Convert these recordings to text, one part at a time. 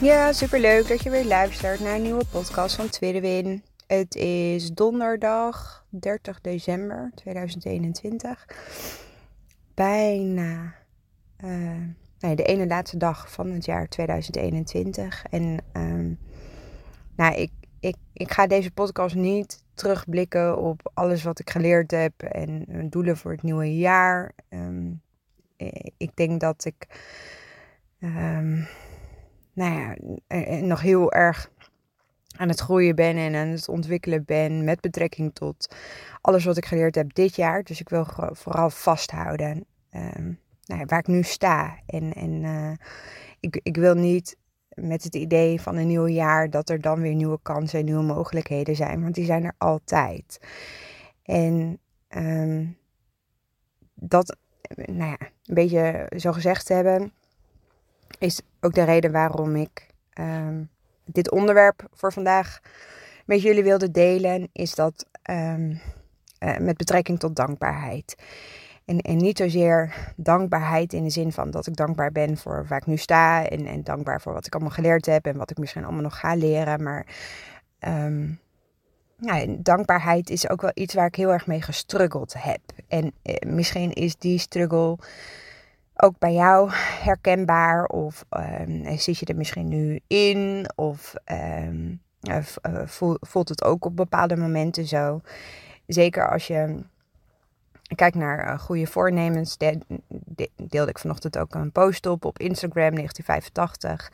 Ja, super leuk dat je weer luistert naar een nieuwe podcast van Tweede. Het is donderdag 30 december 2021. Bijna nee, de ene laatste dag van het jaar 2021. En um, nou, ik, ik, ik ga deze podcast niet terugblikken op alles wat ik geleerd heb en doelen voor het nieuwe jaar. Um, ik denk dat ik um, nou ja, nog heel erg aan het groeien ben en aan het ontwikkelen ben met betrekking tot alles wat ik geleerd heb dit jaar. Dus ik wil vooral vasthouden um, nou ja, waar ik nu sta. En, en uh, ik, ik wil niet met het idee van een nieuw jaar dat er dan weer nieuwe kansen en nieuwe mogelijkheden zijn, want die zijn er altijd. En um, dat, nou ja, een beetje zo gezegd te hebben, is ook de reden waarom ik um, dit onderwerp voor vandaag met jullie wilde delen, is dat um, uh, met betrekking tot dankbaarheid. En, en niet zozeer dankbaarheid in de zin van dat ik dankbaar ben voor waar ik nu sta. En, en dankbaar voor wat ik allemaal geleerd heb en wat ik misschien allemaal nog ga leren. Maar ja, dankbaarheid is ook wel iets waar ik heel erg mee gestruggeld heb. En eh, misschien is die struggle ook bij jou herkenbaar? Of um, zit je er misschien nu in? Of um, voelt het ook op bepaalde momenten zo? Zeker als je kijkt naar uh, goede voornemens. De, de, deelde ik vanochtend ook een post op op Instagram 1985.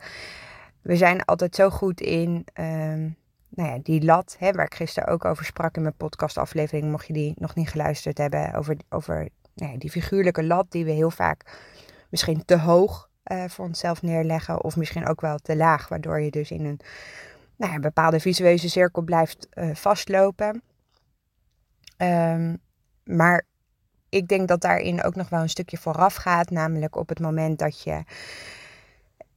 We zijn altijd zo goed in um, nou ja, die lat, hè, waar ik gisteren ook over sprak in mijn podcastaflevering, mocht je die nog niet geluisterd hebben, over, over nou ja, die figuurlijke lat die we heel vaak misschien te hoog uh, voor onszelf neerleggen. Of misschien ook wel te laag, waardoor je dus in een nou bepaalde visueuze cirkel blijft uh, vastlopen. Um, maar ik denk dat daarin ook nog wel een stukje vooraf gaat. Namelijk op het moment dat je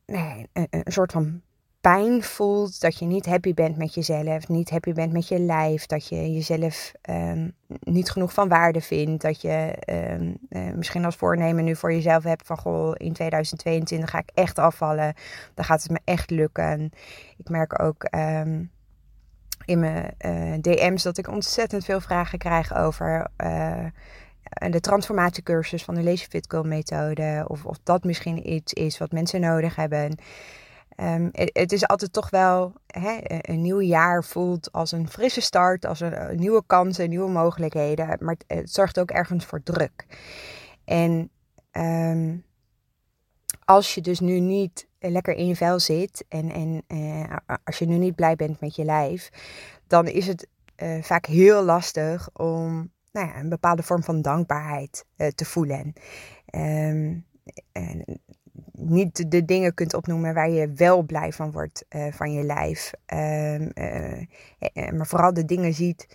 nee, een, een soort van pijn voelt, dat je niet happy bent met jezelf, niet happy bent met je lijf, dat je jezelf um, niet genoeg van waarde vindt, dat je um, uh, misschien als voornemen nu voor jezelf hebt van goh, in 2022 ga ik echt afvallen, dan gaat het me echt lukken. Ik merk ook um, in mijn uh, DM's dat ik ontzettend veel vragen krijg over uh, de transformatiecursus van de Lazy Fit methode, of, of dat misschien iets is wat mensen nodig hebben. Um, het, het, is altijd toch wel hè, een nieuw jaar voelt als een frisse start, als een, een nieuwe kansen, nieuwe mogelijkheden. Maar het, zorgt ook ergens voor druk. En um, als je dus nu niet lekker in je vel zit en, en uh, als je nu niet blij bent met je lijf, dan is het uh, vaak heel lastig om nou ja, een bepaalde vorm van dankbaarheid te voelen. Um, en niet de dingen kunt opnoemen waar je wel blij van wordt uh, van je lijf. Uh, uh, maar vooral de dingen ziet,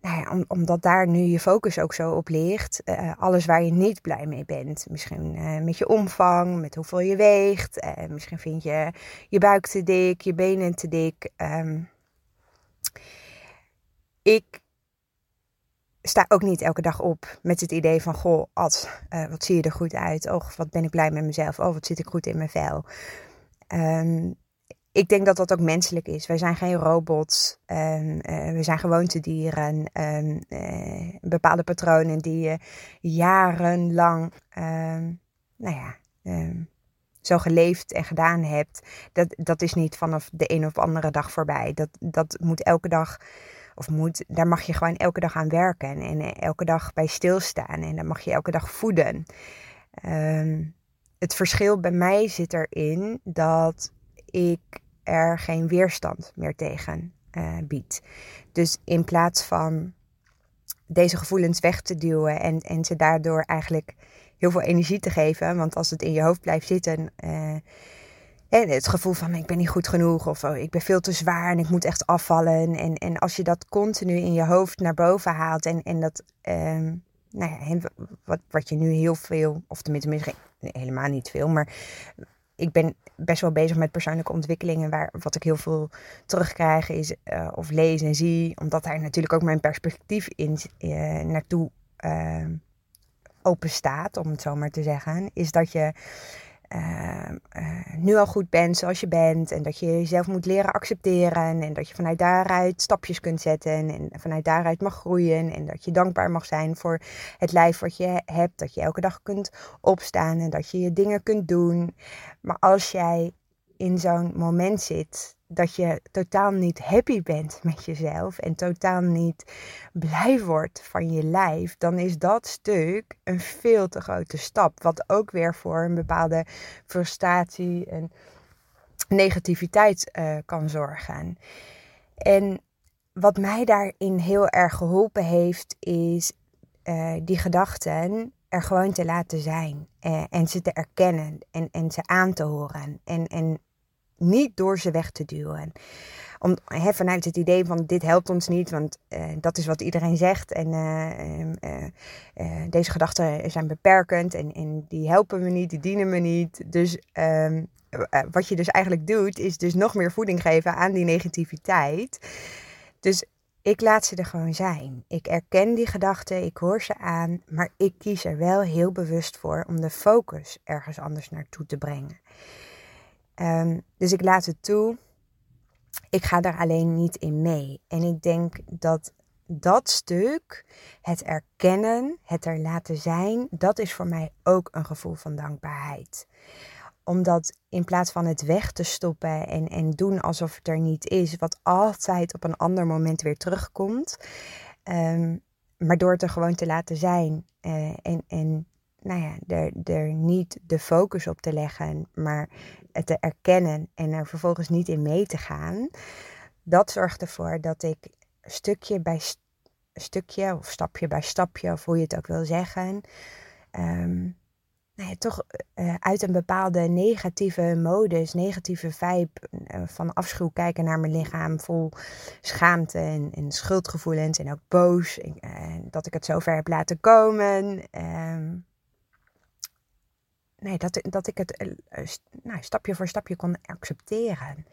nou ja, om, omdat daar nu je focus ook zo op ligt. alles waar je niet blij mee bent. Misschien met je omvang, met hoeveel je weegt. misschien vind je je buik te dik, je benen te dik. Um, ik sta ook niet elke dag op met het idee van: Goh, Ad, uh, wat zie je er goed uit? Oh, wat ben ik blij met mezelf? Oh, wat zit ik goed in mijn vel? Um, ik denk dat dat ook menselijk is. Wij zijn geen robots. Um, uh, we zijn gewoontedieren. Um, uh, bepaalde patronen die je jarenlang, nou ja, zo geleefd en gedaan hebt. Dat, dat is niet vanaf de een of andere dag voorbij. Dat, dat moet elke dag of moet, daar mag je gewoon elke dag aan werken en, en elke dag bij stilstaan en dan mag je elke dag voeden. Um, het verschil bij mij zit erin dat ik er geen weerstand meer tegen uh, bied. Dus in plaats van deze gevoelens weg te duwen en, en ze daardoor eigenlijk heel veel energie te geven. Want als het in je hoofd blijft zitten. En het gevoel van ik ben niet goed genoeg of oh, ik ben veel te zwaar en ik moet echt afvallen. En, en als je dat continu in je hoofd naar boven haalt en, en dat, ehm, nou ja, wat, wat je nu heel veel, of tenminste misschien helemaal niet veel, maar ik ben best wel bezig met persoonlijke ontwikkelingen. Waar, wat ik heel veel terugkrijg is, uh, of lees en zie, omdat daar natuurlijk ook mijn perspectief in uh, naartoe uh, open staat, om het zo maar te zeggen. Is dat je uh, nu al goed bent zoals je bent. En dat je jezelf moet leren accepteren. En dat je vanuit daaruit stapjes kunt zetten. En vanuit daaruit mag groeien. En dat je dankbaar mag zijn voor het lijf wat je hebt. Dat je elke dag kunt opstaan. En dat je je dingen kunt doen. Maar als jij in zo'n moment zit dat je totaal niet happy bent met jezelf en totaal niet blij wordt van je lijf, dan is dat stuk een veel te grote stap. Wat ook weer voor een bepaalde frustratie en negativiteit uh, kan zorgen. En wat mij daarin heel erg geholpen heeft, is uh, die gedachten er gewoon te laten zijn. Uh, en ze te erkennen en, en ze aan te horen. En, en niet door ze weg te duwen. Om, he, vanuit het idee van dit helpt ons niet, want uh, dat is wat iedereen zegt. En uh, uh, deze gedachten zijn beperkend en, en die helpen me niet, die dienen me niet. Dus ehm, wat je dus eigenlijk doet, is dus nog meer voeding geven aan die negativiteit. Dus ik laat ze er gewoon zijn. Ik erken die gedachten, ik hoor ze aan, maar ik kies er wel heel bewust voor om de focus ergens anders naartoe te brengen. Um, dus ik laat het toe. Ik ga daar alleen niet in mee. En ik denk dat dat stuk, het erkennen, het er laten zijn, dat is voor mij ook een gevoel van dankbaarheid. Omdat in plaats van het weg te stoppen en, en doen alsof het er niet is, wat altijd op een ander moment weer terugkomt, um, maar door het er gewoon te laten zijn uh, en, en nou ja, er, niet de focus op te leggen, maar het te erkennen en er vervolgens niet in mee te gaan, dat zorgt ervoor dat ik stukje bij stukje of stapje bij stapje, of hoe je het ook wil zeggen, um, nou ja, toch uh, uit een bepaalde negatieve modus, negatieve vibe uh, van afschuw kijken naar mijn lichaam vol schaamte en, en schuldgevoelens en ook boos uh, dat ik het zover heb laten komen. Um, nee, dat, dat ik het uh, nou, stapje voor stapje kon accepteren.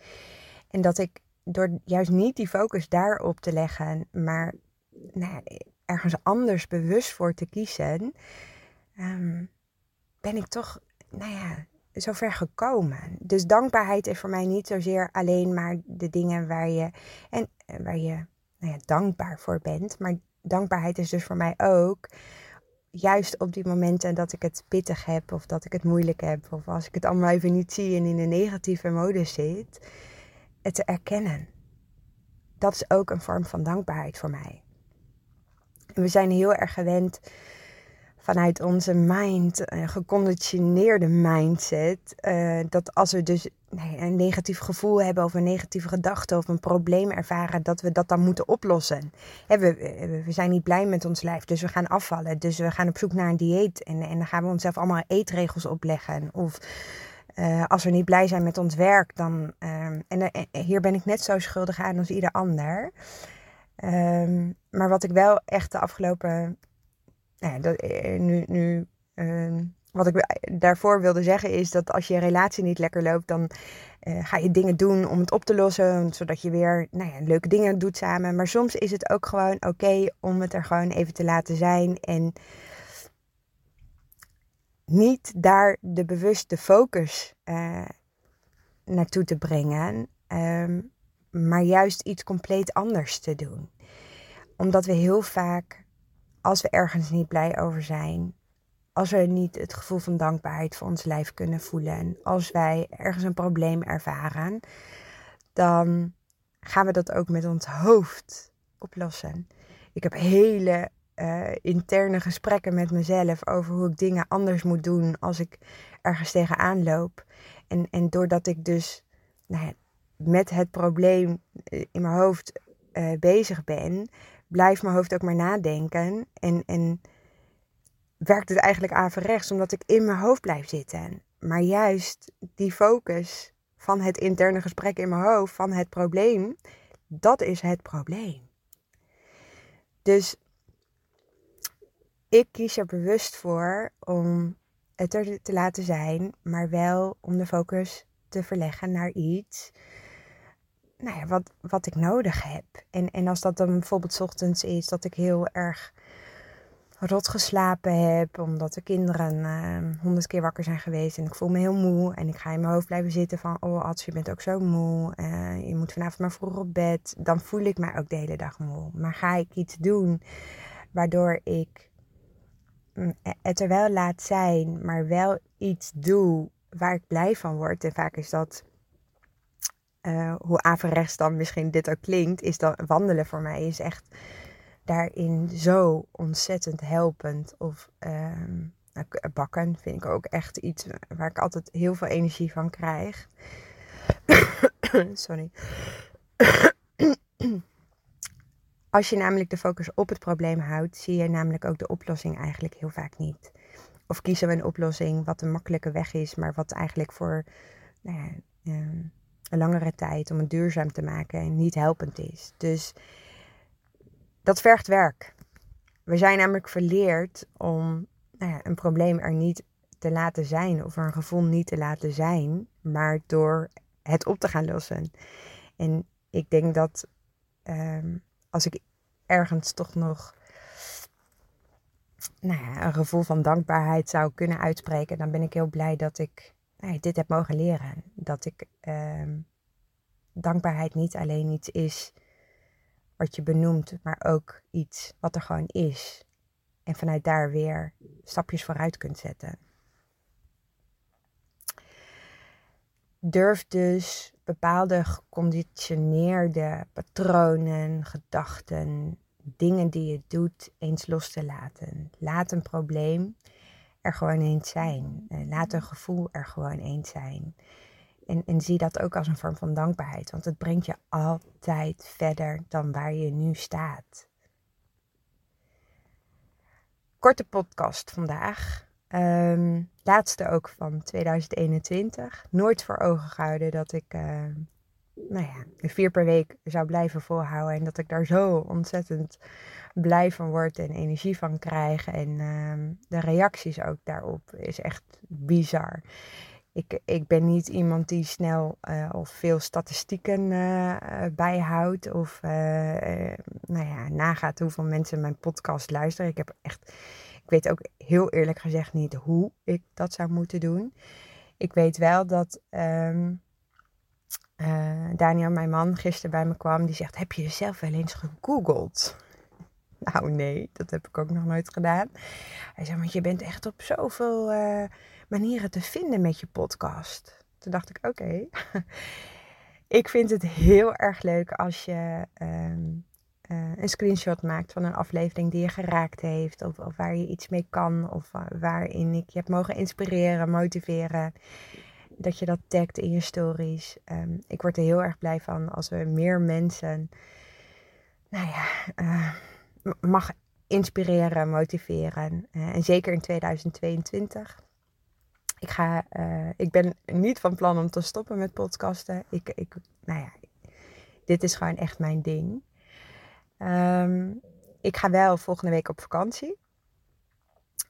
En dat ik door juist niet die focus daarop te leggen, maar nou, ergens anders bewust voor te kiezen, um, ben ik toch, nou ja, zover gekomen. Dus dankbaarheid is voor mij niet zozeer alleen maar de dingen waar je, en, eh, waar je nou ja, dankbaar voor bent. Maar dankbaarheid is dus voor mij ook juist op die momenten dat ik het pittig heb of dat ik het moeilijk heb of als ik het allemaal even niet zie en in een negatieve modus zit, het te erkennen. Dat is ook een vorm van dankbaarheid voor mij. we zijn heel erg gewend vanuit onze mind, geconditioneerde mindset, uh, dat als we dus een negatief gevoel hebben of een negatieve gedachte of een probleem ervaren, dat we dat dan moeten oplossen. we, zijn niet blij met ons lijf, dus we gaan afvallen. Dus we gaan op zoek naar een dieet en, dan gaan we onszelf allemaal eetregels opleggen. Of uh, als we niet blij zijn met ons werk, dan. Uh, en hier ben ik net zo schuldig aan als ieder ander. Um, maar wat ik wel echt de afgelopen. Nou eh, nu, nu ehm, wat ik daarvoor wilde zeggen is dat als je relatie niet lekker loopt, dan uh, ga je dingen doen om het op te lossen, zodat je weer nou ja, leuke dingen doet samen. Maar soms is het ook gewoon oké om het er gewoon even te laten zijn en niet daar de bewuste focus uh, naartoe te brengen, um, maar juist iets compleet anders te doen. Omdat we heel vaak, als we ergens niet blij over zijn, als we niet het gevoel van dankbaarheid voor ons lijf kunnen voelen en als wij ergens een probleem ervaren, dan gaan we dat ook met ons hoofd oplossen. Ik heb hele uh, interne gesprekken met mezelf over hoe ik dingen anders moet doen als ik ergens tegenaan loop. En, en doordat ik dus nou met het probleem eh, in mijn hoofd uh, bezig ben, blijft mijn hoofd ook maar nadenken. En, en werkt het eigenlijk averechts, omdat ik in mijn hoofd blijf zitten. Maar juist die focus van het interne gesprek in mijn hoofd, van het probleem, dat is het probleem. Dus ik kies er bewust voor om het er te laten zijn, maar wel om de focus te verleggen naar iets nou ja, wat, wat ik nodig heb. En, en als dat dan bijvoorbeeld ochtends is dat ik heel erg rot geslapen heb, omdat de kinderen uh, honderd keer wakker zijn geweest en ik voel me heel moe en ik ga in mijn hoofd blijven zitten van, oh Ats, je bent ook zo moe, uh, je moet vanavond maar vroeg op bed, dan voel ik mij ook de hele dag moe. Maar ga ik iets doen waardoor ik mm, het er wel laat zijn, maar wel iets doe waar ik blij van word. En vaak is dat, uh, hoe averechts dan misschien dit ook klinkt, is dat wandelen voor mij is echt daarin zo ontzettend helpend. Of uh, bakken vind ik ook echt iets waar ik altijd heel veel energie van krijg. Sorry. Als je namelijk de focus op het probleem houdt, zie je namelijk ook de oplossing eigenlijk heel vaak niet. Of kiezen we een oplossing wat een makkelijke weg is, maar wat eigenlijk voor nou ja, ehm, een langere tijd om het duurzaam te maken niet helpend is. Dus dat vergt werk. We zijn namelijk verleerd om nou ja, een probleem er niet te laten zijn of een gevoel niet te laten zijn, maar door het op te gaan lossen. En ik denk dat um, als ik ergens toch nog nou ja, een gevoel van dankbaarheid zou kunnen uitspreken, dan ben ik heel blij dat ik nou dit heb mogen leren. Dat ik um, dankbaarheid niet alleen iets is wat je benoemt, maar ook iets wat er gewoon is. En vanuit daar weer stapjes vooruit kunt zetten. Durf dus bepaalde geconditioneerde patronen, gedachten, dingen die je doet eens los te laten. Laat een probleem er gewoon eens zijn. Laat een gevoel er gewoon eens zijn. En, en zie dat ook als een vorm van dankbaarheid, want het brengt je altijd verder dan waar je nu staat. Korte podcast vandaag. Um, laatste ook van 2021. Nooit voor ogen gehouden dat ik uh, nou ja, vier per week zou blijven volhouden. En dat ik daar zo ontzettend blij van word en energie van krijg. En uh, de reacties ook daarop is echt bizar ik, ik ben niet iemand die snel uh, of veel statistieken uh, bijhoudt. Of nou ja, nagaat hoeveel mensen mijn podcast luisteren. Ik heb echt. Ik weet ook heel eerlijk gezegd niet hoe ik dat zou moeten doen. Ik weet wel dat um, Daniel, mijn man, gisteren bij me kwam. Die zegt: Heb je jezelf wel eens gegoogeld? Nou, nee, dat heb ik ook nog nooit gedaan. Hij zei: Want je bent echt op zoveel manieren te vinden met je podcast. Toen dacht ik, oké. ik vind het heel erg leuk als je ehm, eh, een screenshot maakt van een aflevering die je geraakt heeft. Of, of waar je iets mee kan. Of waarin ik je heb mogen inspireren, motiveren. Dat je dat tagt in je stories. Ehm, ik word er heel erg blij van als we meer mensen, nou ja, uh, mag inspireren, motiveren. Uh, en zeker in 2022 ik, ga, uh, ik ben niet van plan om te stoppen met podcasten. Ik, ik, nou ja, dit is gewoon echt mijn ding. Um, ik ga wel volgende week op vakantie.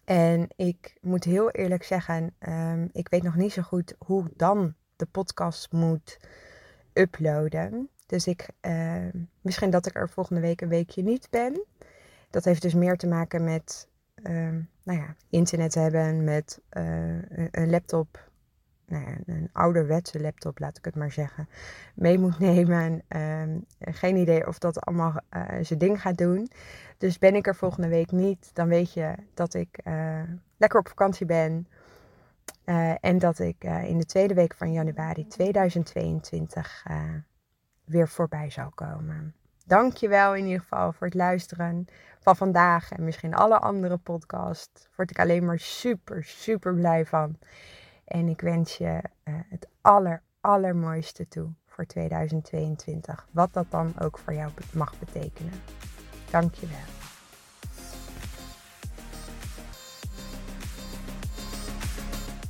En ik moet heel eerlijk zeggen, um, ik weet nog niet zo goed hoe dan de podcast moet uploaden. Dus ik, uh, misschien dat ik er volgende week een weekje niet ben. Dat heeft dus meer te maken met Ehm, nou ja, internet hebben met uh, een laptop, nou een ouderwetse laptop, laat ik het maar zeggen, mee moet nemen. Uh, geen idee of dat allemaal uh, zijn ding gaat doen. Dus ben ik er volgende week niet, dan weet je dat ik eh, lekker op vakantie ben. en dat ik in de tweede week van januari 2022 weer voorbij zal komen. Dankjewel in ieder geval voor het luisteren van vandaag en misschien alle andere podcasts. Word ik alleen maar super, super blij van. En ik wens je uh, het aller, allermooiste toe voor 2022. Wat dat dan ook voor jou mag betekenen. Dankjewel.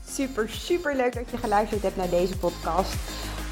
Super, super leuk dat je geluisterd hebt naar deze podcast.